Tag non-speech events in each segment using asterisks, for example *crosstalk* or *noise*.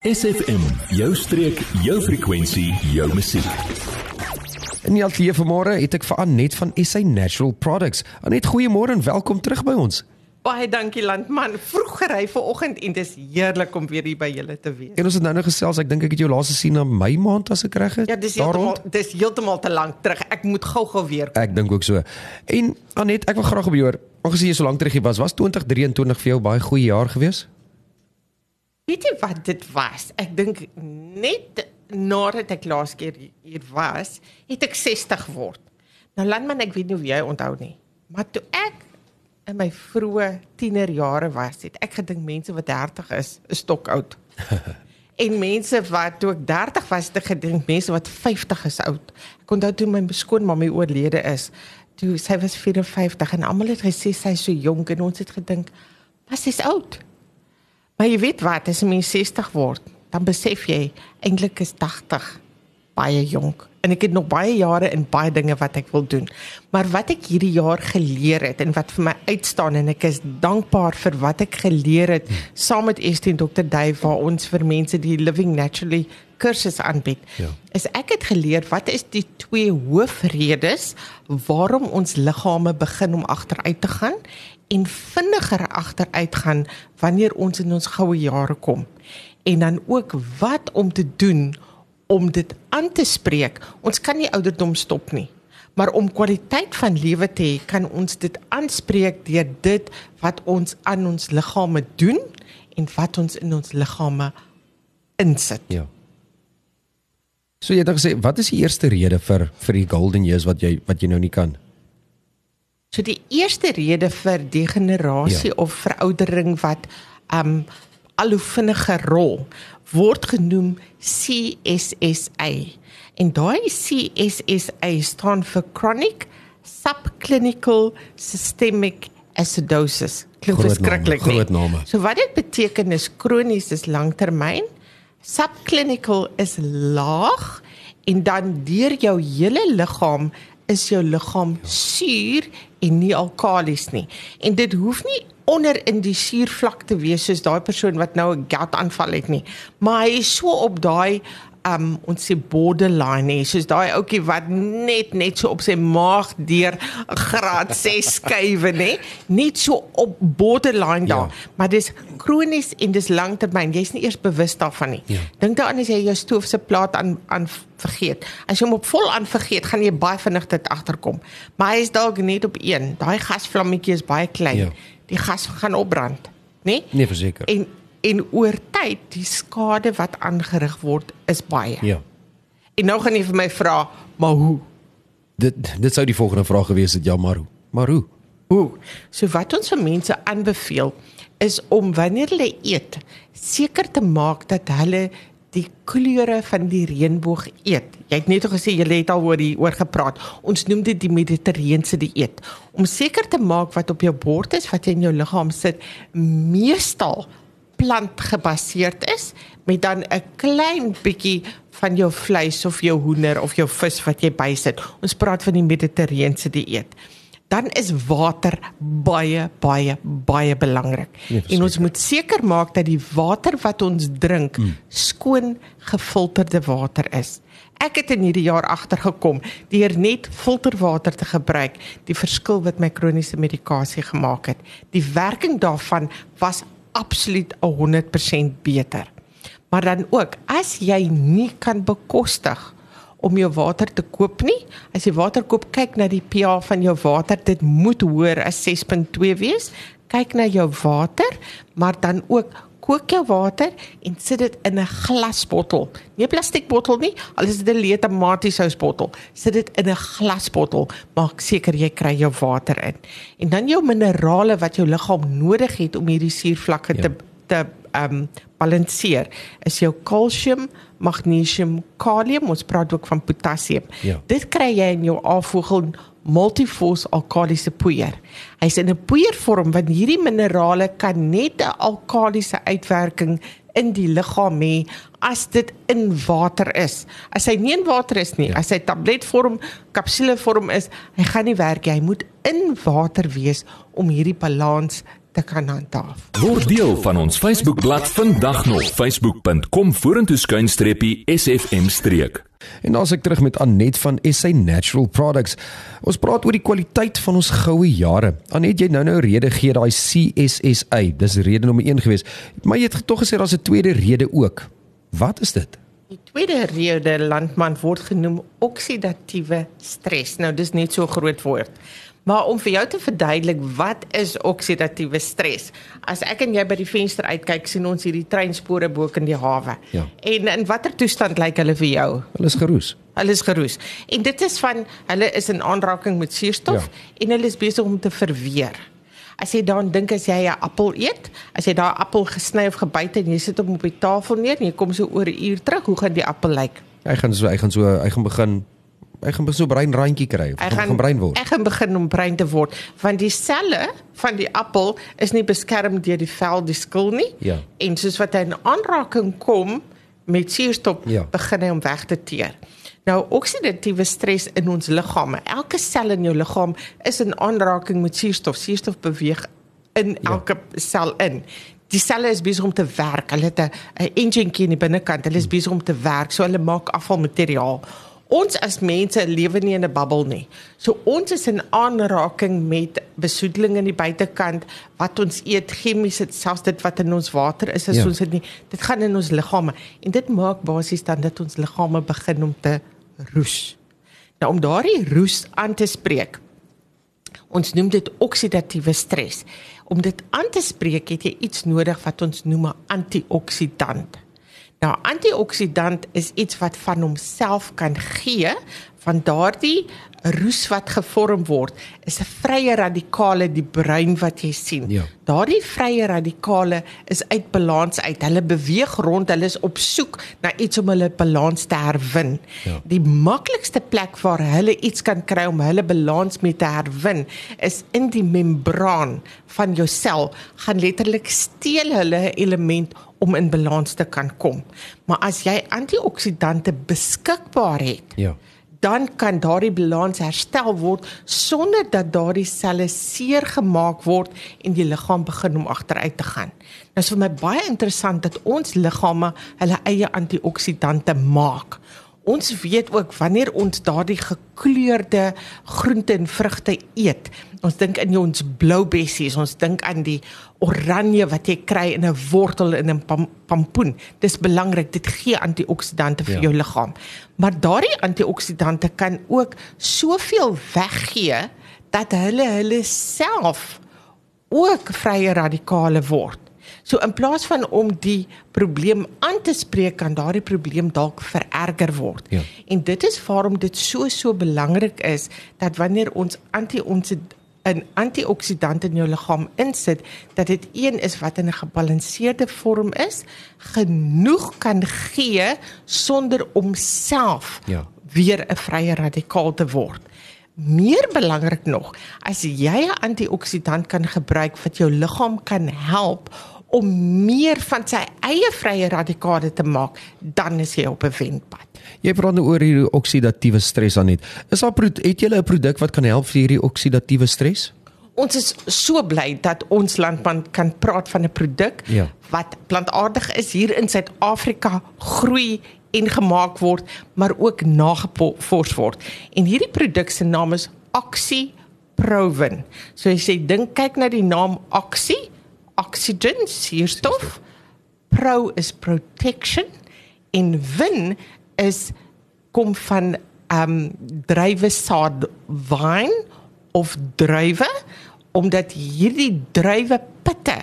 SFM, jou streek, jou frekwensie, jou musiek. In die ateljee vanmôre het ek vir Anet van SA Natural Products. Anet, goeiemôre en welkom terug by ons. Baie dankie landman. Vroeg gery vanoggend en dis heerlik om weer hier by julle te wees. En ons het nou nog gesels, ek dink ek het jou laas gesien na Mei maand as ek reg het. Ja, dis heeltemal dis heeltemal te lank terug. Ek moet gou-gou weer. Kom. Ek dink ook so. En Anet, ek wil graag op jou hoor. Aangesien jy so lank terug hier was, was 2023 vir jou baie goeie jaar geweest? Weet jy wat dit was? Ek dink net nadat ek laas keer hier was, het ek 60 geword. Nou landman, ek weet nie of jy onthou nie, maar toe ek in my vroeë tienerjare was, het ek gedink mense wat 30 is, is stok oud. *laughs* en mense wat toe ek 30 was, het ek gedink mense wat 50 is oud. Ek onthou toe my skoonmamma oorlede is, toe sy was 54 en almal het gesê sy is so jonk en ons het gedink, "Maar sy's oud." Maar jy weet wat, as 'n mens 60 word, dan besef jy eintlik is 80 baie jonk en ek het nog baie jare in baie dinge wat ek wil doen. Maar wat ek hierdie jaar geleer het en wat vir my uitstaan en ek is dankbaar vir wat ek geleer het saam met Estie en Dr. Dave waar ons vir mense die Living Naturally kursus aanbied. Ja. Is ek het geleer wat is die twee hoofredes waarom ons liggame begin om agteruit te gaan en vinniger agteruit gaan wanneer ons in ons goue jare kom. En dan ook wat om te doen om dit aan te spreek. Ons kan nie ouderdom stop nie. Maar om kwaliteit van lewe te hê, kan ons dit aanspreek deur dit wat ons aan ons liggame doen en wat ons in ons liggame insit. Ja. So jy het gesê, wat is die eerste rede vir vir die golden years wat jy wat jy nou nie kan? So die eerste rede vir degenerasie ja. of veroudering wat um al hoe vinniger rol word genoem CSSA. En daai CSSA staan vir chronic subclinical systemic acidosis. Klink verskriklik. Groot name. So wat dit beteken is kronies is langtermyn. Subclinical is laag en dan deur jou hele liggaam is jou liggaam suur en nie alkalies nie. En dit hoef nie onder in die suurvlak te wees soos daai persoon wat nou 'n goutaanval het nie, maar hy is so op daai um ons sê borderline nie. Soos daai ouetjie wat net net so op sy maag deur graad 6 *laughs* skuwe nê? Net so op borderline daar. Ja. maar dis kronies en dis langtermyn. Jy's nie eers bewus daarvan nie. Ja. dink daaraan as jy jou stoof se plaat aan aan vergeet. As jy hom op vol aan vergeet gaan jy baie vinnig dit agterkom. Maar hy is dalk net op een. Daai gasvlammetjie is baie klein. Ja. die gas gaan opbrand nê? Nee verseker. En en oor tyd die skade wat aangerig word is baie. Ja. En nou gaan jy vir my vra, maar hoe? Dit dit sou die volgende vraag gewees het, ja, maar hoe? Maar hoe? Hoe? So wat ons vir mense aanbeveel is om wanneer hulle eet, seker te maak dat hulle die kleure van die reënboog eet. Jy het net gesê jy het al oor die oor gepraat. Ons noem dit die mediterrane dieet. Om seker te maak wat op jou bord is, wat jy in jou liggaam sit, meestal plant gebaseerd is met dan 'n klein bietjie van jou vleis of jou hoender of jou vis wat jy bysit. Ons praat van die mediterrane dieet. Dan is water baie baie baie belangrik. Nee, en ons moet seker maak dat die water wat ons drink mm. skoon gefilterde water is. Ek het in hierdie jaar agtergekom deur net filterwater te gebruik, die verskil wat my kroniese medikasie gemaak het. Die werking daarvan was absoluut 100% beter. Maar dan ook, as jy nie kan bekostig om jou water te koop nie, as jy water koop, kyk na die pH van jou water, dit moet hoër as 6.2 wees. Kyk na jou water, maar dan ook kook jou water en sit dit in 'n glasbottel. Nie 'n plastiekbottel nie, al is dit 'n leë tomatiesous-bottel. Sit dit in 'n glasbottel. Maak seker jy kry jou water in. En dan jou minerale wat jou liggaam nodig het om hierdie suurvlakke ja. te te ehm um, balanseer. Is jou kalsium, magnesium, kalium, ons praat ook van potassium. Ja. Dit kry jy in jou afvoegel multifos alkalisiese poeier. Hy's in 'n poeiervorm want hierdie minerale kan net 'n alkalisiese uitwerking in die liggaam hê as dit in water is. As hy nie in water is nie, ja. as hy tabletvorm, kapsulevorm is, hy gaan nie werk nie. Hy moet in water wees om hierdie balans te kan handhaaf. Word deel van ons Facebookblad vandag nog facebook.com vorentoe skuinstreepie SFM streek. En dan as ek terug met Anet van SA Natural Products. Ons praat oor die kwaliteit van ons goue jare. Anet, jy nou nou rede gee daai CSSA. Dis rede nommer 1 gewees. Maar jy het tog gesê daar's 'n tweede rede ook. Wat is dit? Die tweede rede landman word genoem oksidatiewe stres. Nou dis net so groot woord. Maar om vir jou te verduidelik wat is oksidatiewe stres? As ek en jy by die venster uitkyk, sien ons hierdie treinspore bo in die hawe. Ja. En in watter toestand lyk hulle vir jou? Hulle is geroes. Hulle is geroes. En dit is van hulle is in aanraking met suurstof Ja. en hulle is besig om te verweer. As jy daaraan dink as jy 'n appel eet, as jy daai appel gesny of gebyt het en jy sit hom op die tafel neer en jy kom so oor 'n uur terug, hoe gaan die appel lyk? Hy gaan so hy gaan so hy gaan begin hy gaan so brein randjie kry. Hy gaan, gaan brein word. Ek gaan begin om brein te word want die selle van die appel is nie beskerm deur die vel, die skil nie. Ja. En soos wat hy in aanraking kom met suurstof, Ja. begin hy om weg te teer. Nou oksidatiewe stres in ons liggame. Elke sel in jou liggaam is in aanraking met suurstof. Suurstof beweeg in Ja. elke sel in. Die selle is besig om te werk. Hulle het 'n 'n engine in die binnekant. Hulle is besig om te werk. So hulle maak afvalmateriaal. Ons as mense lewe nie in 'n bubbel nie. So ons is in aanraking met besoedeling in die buitekant, wat ons eet, chemies, dit selfs dit wat in ons water is, as Ja. ons dit nie, dit gaan in ons liggame en dit maak basies dan dat ons liggame begin om te roes. Nou om daardie roes aan te spreek. Ons noem dit oksidatiewe stres. Om dit aan te spreek, het jy iets nodig wat ons noem 'n antioksidant. Nou antioksidant is iets wat van homself kan gee van daardie roes wat gevorm word is 'n vrye radikale die bruin wat jy sien. Ja. Daardie vrye radikale is uit balans uit. Hulle beweeg rond, hulle is op soek na iets om hulle balans te herwin. Ja. Die maklikste plek waar hulle iets kan kry om hulle balans mee te herwin is in die membraan van jou sel. Gaan letterlik steel hulle 'n element om in balans te kan kom. Maar as jy antioksidante beskikbaar het, Ja. dan kan daardie balans herstel word sonder dat daardie selle seer gemaak word en die liggaam begin om agteruit te gaan. Nou is vir my baie interessant dat ons liggame hulle eie antioksidante maak. Ons weet ook wanneer ons daardie gekleurde groente en vrugte eet. Ons dink in ons blou bessies, ons dink aan die oranje wat jy kry in 'n wortel in 'n pam, pampoen. Dis belangrik, dit gee antioksidante vir Ja. jou liggaam. Maar daardie antioksidante kan ook soveel weggee dat hulle hulle self ook vrye radikale word. So in plaas van om die probleem aan te spreek kan daardie probleem dalk vererger word. Ja. En dit is waarom dit so so belangrik is dat wanneer ons anti ons 'n antioksidant in jou liggaam insit, dat dit een is wat in 'n gebalanseerde vorm is, genoeg kan gee sonder om self Ja. weer 'n vrye radikaal te word. Meer belangrik nog, as jy 'n antioksidant kan gebruik wat jou liggaam kan help om meer van sy eie vrye radikale te maak, dan is jy op 'n wenpad. Jy praat nou oor hierdie oksidatiewe stres aan net. Is daar het julle 'n produk wat kan help vir hierdie oksidatiewe stres? Ons is so bly dat ons landman kan praat van 'n produk Ja. wat plantaardig is hier in Suid-Afrika groei en gemaak word, maar ook nagevors word. En hierdie produk se naam is Oxyprovin. So as jy dink kyk na die naam Oxy, oxygen, suurstof. Pro is protection en win is kom van um druiwesaad wyn of druiwe omdat hierdie druiwe pitte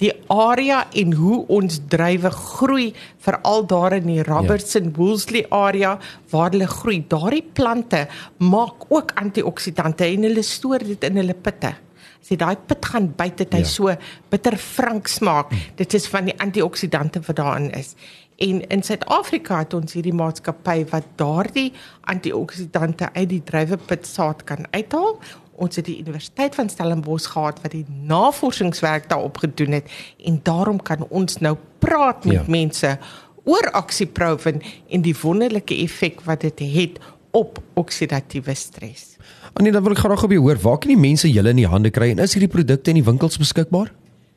die area en hoe ons druiwe groei veral daar in die Robertson Woolsley area waar hulle groei daardie plante maak ook antioksidante en hulle stoor dit in hulle pitte as jy daai pit gaan byt het hy Ja. so bitter frank smaak dit is van die antioksidante wat daarin is En in Suid-Afrika het ons hierdie maatskappy wat daardie antioksidante uit die druiwepitsaad kan uithaal. Ons het die Universiteit van Stellenbosch gehad wat die navorsingswerk daarop gedoen het en daarom kan ons nou praat met Ja. mense oor Oxyprovin en die wonderlike effek wat dit het op oksidatiewe stres. Annie, dan wil ek graag op jou hoor, waar kan die mense julle in die hande kry en is hierdie produkte in die winkels beskikbaar?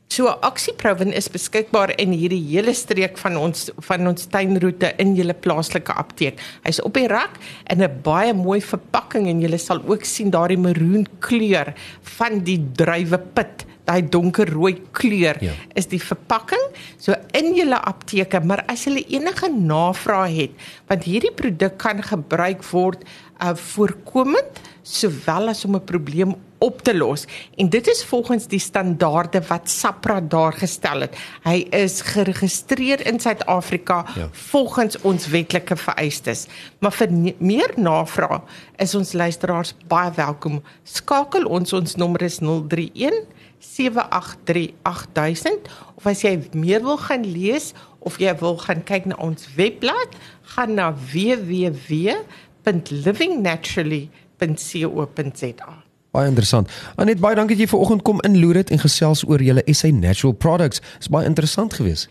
So Oxyprovin is beskikbaar in hierdie hele streek van ons van ons tuinroete in julle plaaslike apteek. Hy's op die rak in 'n baie mooi verpakking en jy sal ook sien daardie maroon kleur van die druiwepit daai donkerrooi kleur ja. is die verpakking so in julle apteke maar as jy enige navraag het want hierdie produk kan gebruik word uh, voorkomend sowel as om 'n probleem op te los en dit is volgens die standaarde wat SAPRA daar gestel het. Hy is geregistreer in Suid-Afrika ja. volgens ons wetlike vereistes. Maar vir meer navraag is ons luisteraars baie welkom. Skakel ons ons nommer is 031 7838000 of as jy meer wil gaan lees of jy wil gaan kyk na ons webblad, gaan na www.livingnaturally.co.za. Baie interessant. Anet, baie dankie dat jy vanoggend kom inloer het en gesels oor julle SA Natural Products. Dis baie interessant geweest.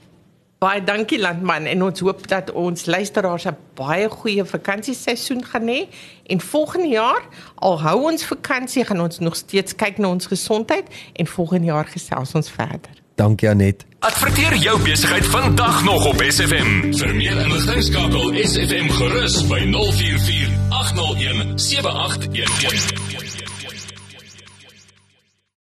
Baie dankie landman en ons hoop dat ons luisteraars 'n baie goeie vakansieseisoen gaan hê en volgende jaar al hou ons vakansie gaan ons nog steeds kyk na ons gesondheid en volgende jaar gesels ons verder. Dankie Anet. Adverteer jou besigheid vandag nog op SFM. Vir meer inligting skakel SFM gerus by 044 801 7811.